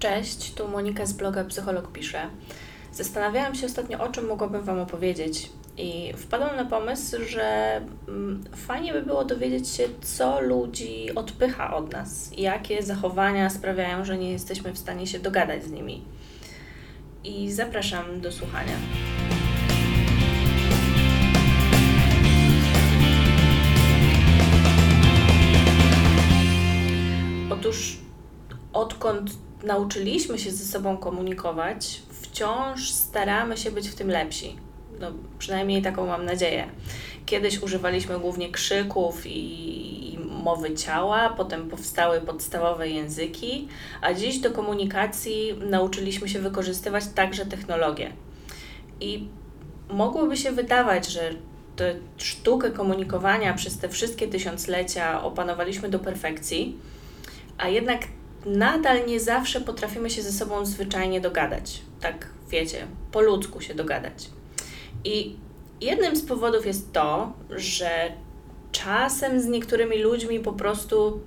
Cześć, tu Monika z bloga Psycholog Pisze. Zastanawiałam się ostatnio, o czym mogłabym Wam opowiedzieć i wpadłam na pomysł, że mm, fajnie by było dowiedzieć się, co ludzi odpycha od nas, jakie zachowania sprawiają, że nie jesteśmy w stanie się dogadać z nimi. I zapraszam do słuchania. Otóż odkąd nauczyliśmy się ze sobą komunikować, wciąż staramy się być w tym lepsi. No, przynajmniej taką mam nadzieję. Kiedyś używaliśmy głównie krzyków i, i mowy ciała, potem powstały podstawowe języki, a dziś do komunikacji nauczyliśmy się wykorzystywać także technologię. I mogłoby się wydawać, że tę sztukę komunikowania przez te wszystkie tysiąclecia opanowaliśmy do perfekcji, a jednak nadal nie zawsze potrafimy się ze sobą zwyczajnie dogadać. Tak, wiecie, po ludzku się dogadać. I jednym z powodów jest to, że czasem z niektórymi ludźmi po prostu,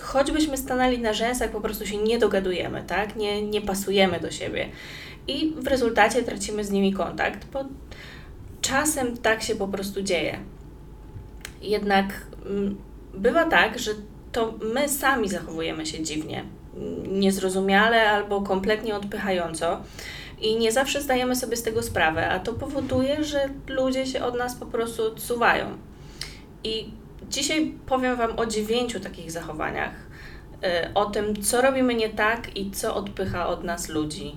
choćbyśmy stanęli na rzęsach, po prostu się nie dogadujemy, tak? Nie, nie pasujemy do siebie. I w rezultacie tracimy z nimi kontakt, bo czasem tak się po prostu dzieje. Jednak mm, bywa tak, że to my sami zachowujemy się dziwnie, niezrozumiale albo kompletnie odpychająco i nie zawsze zdajemy sobie z tego sprawę, a to powoduje, że ludzie się od nas po prostu odsuwają. I dzisiaj powiem Wam o dziewięciu takich zachowaniach, y, o tym, co robimy nie tak i co odpycha od nas ludzi.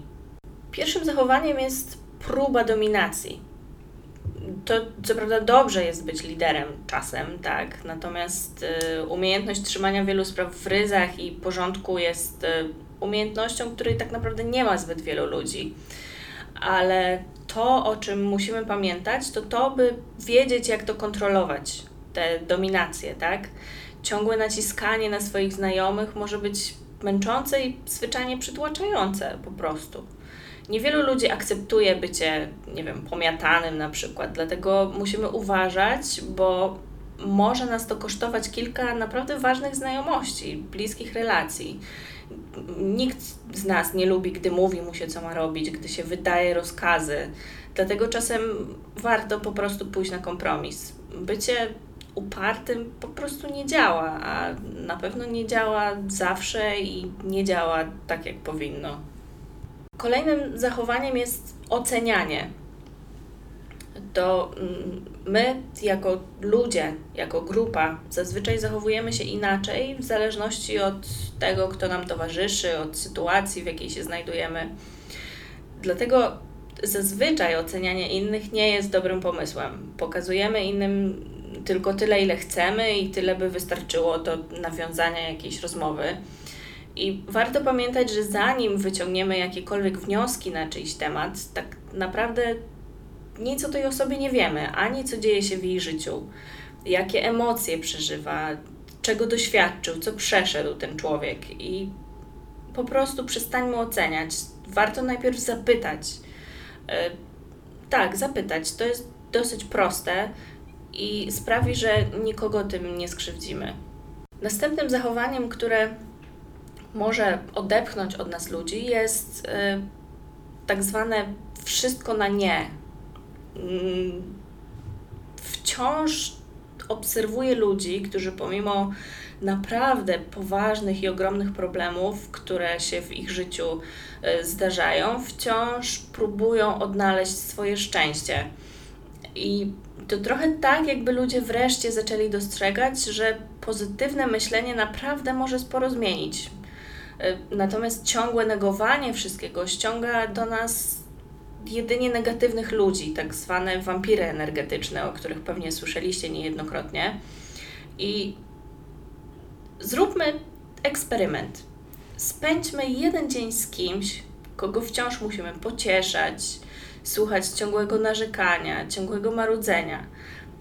Pierwszym zachowaniem jest próba dominacji to co prawda dobrze jest być liderem czasem, tak? Natomiast y, umiejętność trzymania wielu spraw w ryzach i porządku jest y, umiejętnością, której tak naprawdę nie ma zbyt wielu ludzi. Ale to, o czym musimy pamiętać, to to, by wiedzieć, jak to kontrolować, te dominacje, tak? Ciągłe naciskanie na swoich znajomych może być męczące i zwyczajnie przytłaczające po prostu. Niewielu ludzi akceptuje bycie, nie wiem, pomiatanym na przykład, dlatego musimy uważać, bo może nas to kosztować kilka naprawdę ważnych znajomości, bliskich relacji. Nikt z nas nie lubi, gdy mówi mu się, co ma robić, gdy się wydaje rozkazy. Dlatego czasem warto po prostu pójść na kompromis. Bycie upartym po prostu nie działa, a na pewno nie działa zawsze i nie działa tak, jak powinno. Kolejnym zachowaniem jest ocenianie. To mm, my, jako ludzie, jako grupa, zazwyczaj zachowujemy się inaczej w zależności od tego, kto nam towarzyszy, od sytuacji, w jakiej się znajdujemy. Dlatego zazwyczaj ocenianie innych nie jest dobrym pomysłem. Pokazujemy innym tylko tyle, ile chcemy i tyle by wystarczyło do nawiązania jakiejś rozmowy. I warto pamiętać, że zanim wyciągniemy jakiekolwiek wnioski na czyjś temat, tak naprawdę nic o tej osobie nie wiemy, ani co dzieje się w jej życiu, jakie emocje przeżywa, czego doświadczył, co przeszedł ten człowiek. I po prostu przestańmy oceniać. Warto najpierw zapytać. E, tak, zapytać. To jest dosyć proste i sprawi, że nikogo tym nie skrzywdzimy. Następnym zachowaniem, które może odepchnąć od nas ludzi, jest y, tak zwane wszystko na nie. Mm, wciąż obserwuję ludzi, którzy pomimo naprawdę poważnych i ogromnych problemów, które się w ich życiu y, zdarzają, wciąż próbują odnaleźć swoje szczęście. I to trochę tak, jakby ludzie wreszcie zaczęli dostrzegać, że pozytywne myślenie naprawdę może sporo zmienić. Y, natomiast ciągłe negowanie wszystkiego ściąga do nas jedynie negatywnych ludzi, tak zwane wampiry energetyczne, o których pewnie słyszeliście niejednokrotnie. I zróbmy eksperyment. Spędźmy jeden dzień z kimś, kogo wciąż musimy pocieszać, słuchać ciągłego narzekania, ciągłego marudzenia.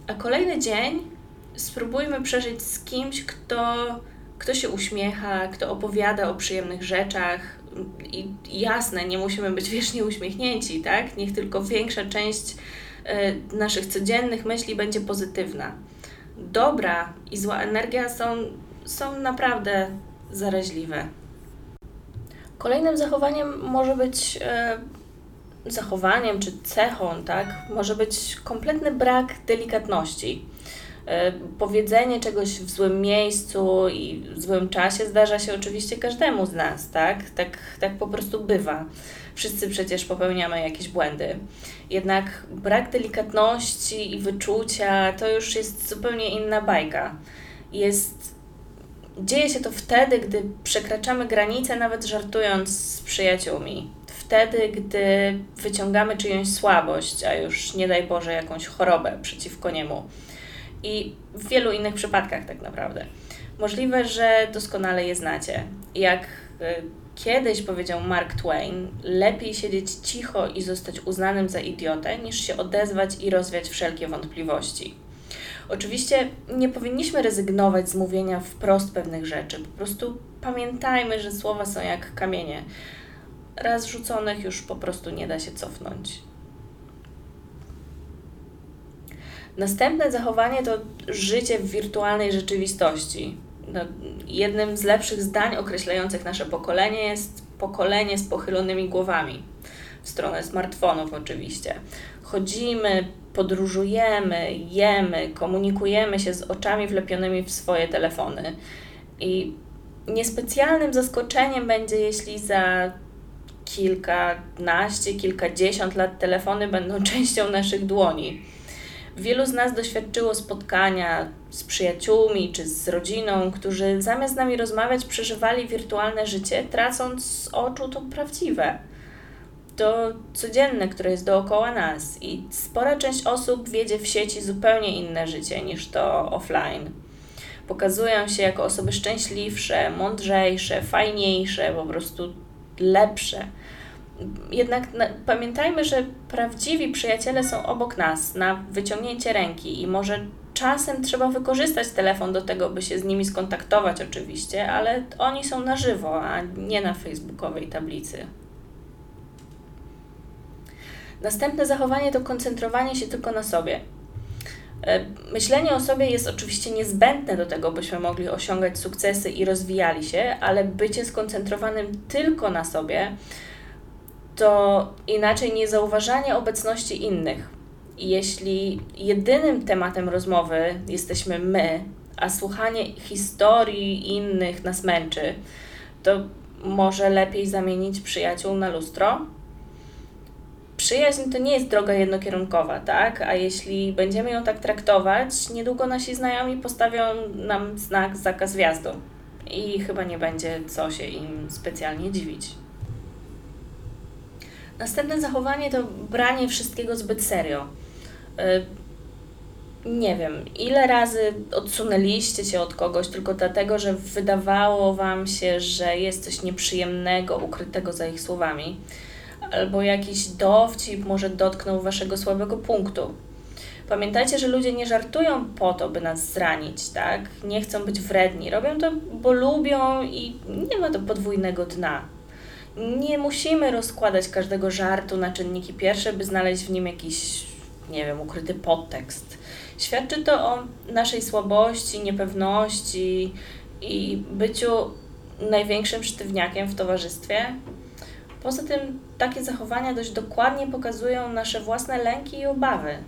A kolejny dzień spróbujmy przeżyć z kimś, kto kto się uśmiecha, kto opowiada o przyjemnych rzeczach. I jasne, nie musimy być wiecznie uśmiechnięci, tak? Niech tylko większa część y, naszych codziennych myśli będzie pozytywna. Dobra i zła energia są, są naprawdę zaraźliwe. Kolejnym zachowaniem może być e, zachowaniem czy cechą, tak? Może być kompletny brak delikatności. E, powiedzenie czegoś w złym miejscu i w złym czasie zdarza się oczywiście każdemu z nas, tak? Tak, tak po prostu bywa. Wszyscy przecież popełniamy jakieś błędy. Jednak brak delikatności i wyczucia to już jest zupełnie inna bajka. Jest Dzieje się to wtedy, gdy przekraczamy granice, nawet żartując z przyjaciółmi. Wtedy, gdy wyciągamy czyjąś słabość, a już nie daj Boże jakąś chorobę przeciwko niemu. I w wielu innych przypadkach, tak naprawdę. Możliwe, że doskonale je znacie. Jak y, kiedyś powiedział Mark Twain, lepiej siedzieć cicho i zostać uznanym za idiotę, niż się odezwać i rozwiać wszelkie wątpliwości. Oczywiście nie powinniśmy rezygnować z mówienia wprost pewnych rzeczy. Po prostu pamiętajmy, że słowa są jak kamienie. Raz rzuconych już po prostu nie da się cofnąć. Następne zachowanie to życie w wirtualnej rzeczywistości. No, jednym z lepszych zdań określających nasze pokolenie jest pokolenie z pochylonymi głowami. W stronę smartfonów, oczywiście. Chodzimy, podróżujemy, jemy, komunikujemy się z oczami wlepionymi w swoje telefony. I niespecjalnym zaskoczeniem będzie, jeśli za kilkanaście, kilkadziesiąt lat telefony będą częścią naszych dłoni. Wielu z nas doświadczyło spotkania z przyjaciółmi czy z rodziną, którzy zamiast z nami rozmawiać, przeżywali wirtualne życie, tracąc z oczu to prawdziwe to codzienne, które jest dookoła nas i spora część osób wiedzie w sieci zupełnie inne życie niż to offline. Pokazują się jako osoby szczęśliwsze, mądrzejsze, fajniejsze, po prostu lepsze. Jednak na, pamiętajmy, że prawdziwi przyjaciele są obok nas, na wyciągnięcie ręki i może czasem trzeba wykorzystać telefon do tego, by się z nimi skontaktować, oczywiście, ale oni są na żywo, a nie na facebookowej tablicy. Następne zachowanie to koncentrowanie się tylko na sobie. E, myślenie o sobie jest oczywiście niezbędne do tego, byśmy mogli osiągać sukcesy i rozwijali się, ale bycie skoncentrowanym tylko na sobie to inaczej niezauważanie obecności innych. Jeśli jedynym tematem rozmowy jesteśmy my, a słuchanie historii innych nas męczy, to może lepiej zamienić przyjaciół na lustro? przyjaźń to nie jest droga jednokierunkowa, tak? A jeśli będziemy ją tak traktować, niedługo nasi znajomi postawią nam znak zakaz wjazdu. I chyba nie będzie co się im specjalnie dziwić. Następne zachowanie to branie wszystkiego zbyt serio. Y, nie wiem, ile razy odsunęliście się od kogoś tylko dlatego, że wydawało Wam się, że jest coś nieprzyjemnego ukrytego za ich słowami albo jakiś dowcip może dotknął waszego słabego punktu. Pamiętajcie, że ludzie nie żartują po to, by nas zranić, tak? Nie chcą być wredni. Robią to, bo lubią i nie ma to podwójnego dna. Nie musimy rozkładać każdego żartu na czynniki pierwsze, by znaleźć w nim jakiś, nie wiem, ukryty podtekst. Świadczy to o naszej słabości, niepewności i byciu największym sztywniakiem w towarzystwie, Poza tym takie zachowania dość dokładnie pokazują nasze własne lęki i obawy.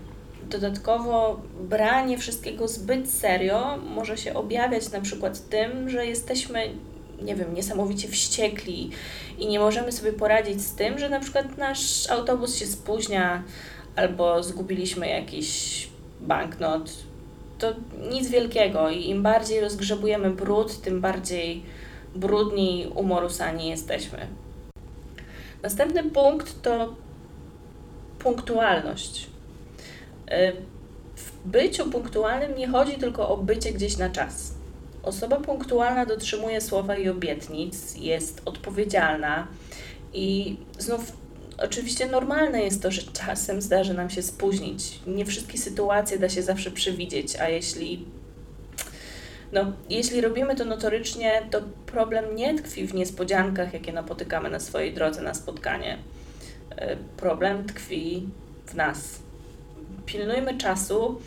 Dodatkowo branie wszystkiego zbyt serio może się objawiać na przykład tym, że jesteśmy, nie wiem, niesamowicie wściekli i nie możemy sobie poradzić z tym, że na przykład nasz autobus się spóźnia albo zgubiliśmy jakiś banknot. To nic wielkiego i im bardziej rozgrzebujemy brud, tym bardziej brudni umorusani jesteśmy. Następny punkt to punktualność. Y, w byciu punktualnym nie chodzi tylko o bycie gdzieś na czas. Osoba punktualna dotrzymuje słowa i obietnic, jest odpowiedzialna i znów oczywiście normalne jest to, że czasem zdarzy nam się spóźnić. Nie wszystkie sytuacje da się zawsze przewidzieć, a jeśli no, jeśli robimy to notorycznie, to problem nie tkwi w niespodziankach, jakie napotykamy na swojej drodze na spotkanie. E, problem tkwi w nas. Pilnujmy czasu,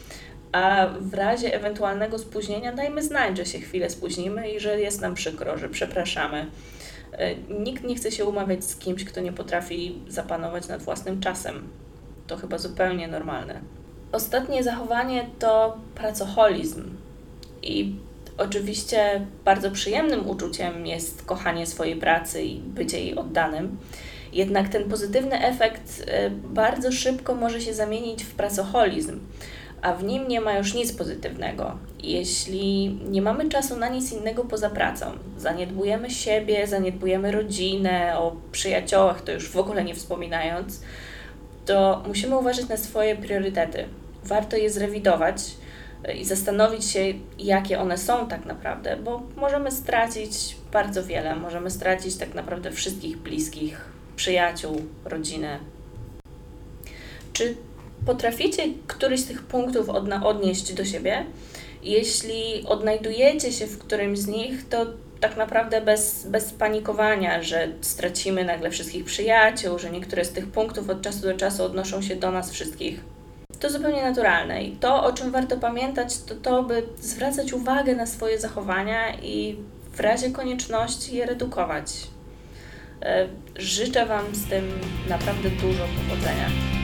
a w razie ewentualnego spóźnienia dajmy znać, że się chwilę spóźnimy i że jest nam przykro, że przepraszamy. E, Nikt nie chce się umawiać z kimś, kto nie potrafi zapanować nad własnym czasem. To chyba zupełnie normalne. Ostatnie zachowanie to pracoholizm. I oczywiście bardzo przyjemnym uczuciem jest kochanie swojej pracy i bycie jej oddanym. Jednak ten pozytywny efekt e, bardzo szybko może się zamienić w pracoholizm, a w nim nie ma już nic pozytywnego. Jeśli nie mamy czasu na nic innego poza pracą, zaniedbujemy siebie, zaniedbujemy rodzinę, o przyjaciołach to już w ogóle nie wspominając, to musimy uważać na swoje priorytety. Warto je zrewidować e, i zastanowić się, jakie one są tak naprawdę, bo możemy stracić bardzo wiele. Możemy stracić tak naprawdę wszystkich bliskich, przyjaciół, rodzinę. Czy potraficie któryś z tych punktów odna- odnieść do siebie? Jeśli odnajdujecie się w którymś z nich, to tak naprawdę bez, bez panikowania, że stracimy nagle wszystkich przyjaciół, że niektóre z tych punktów od czasu do czasu odnoszą się do nas wszystkich. To zupełnie naturalne i to, o czym warto pamiętać, to to, by zwracać uwagę na swoje zachowania i w razie konieczności je redukować. E, Życzę Wam z tym naprawdę dużo powodzenia.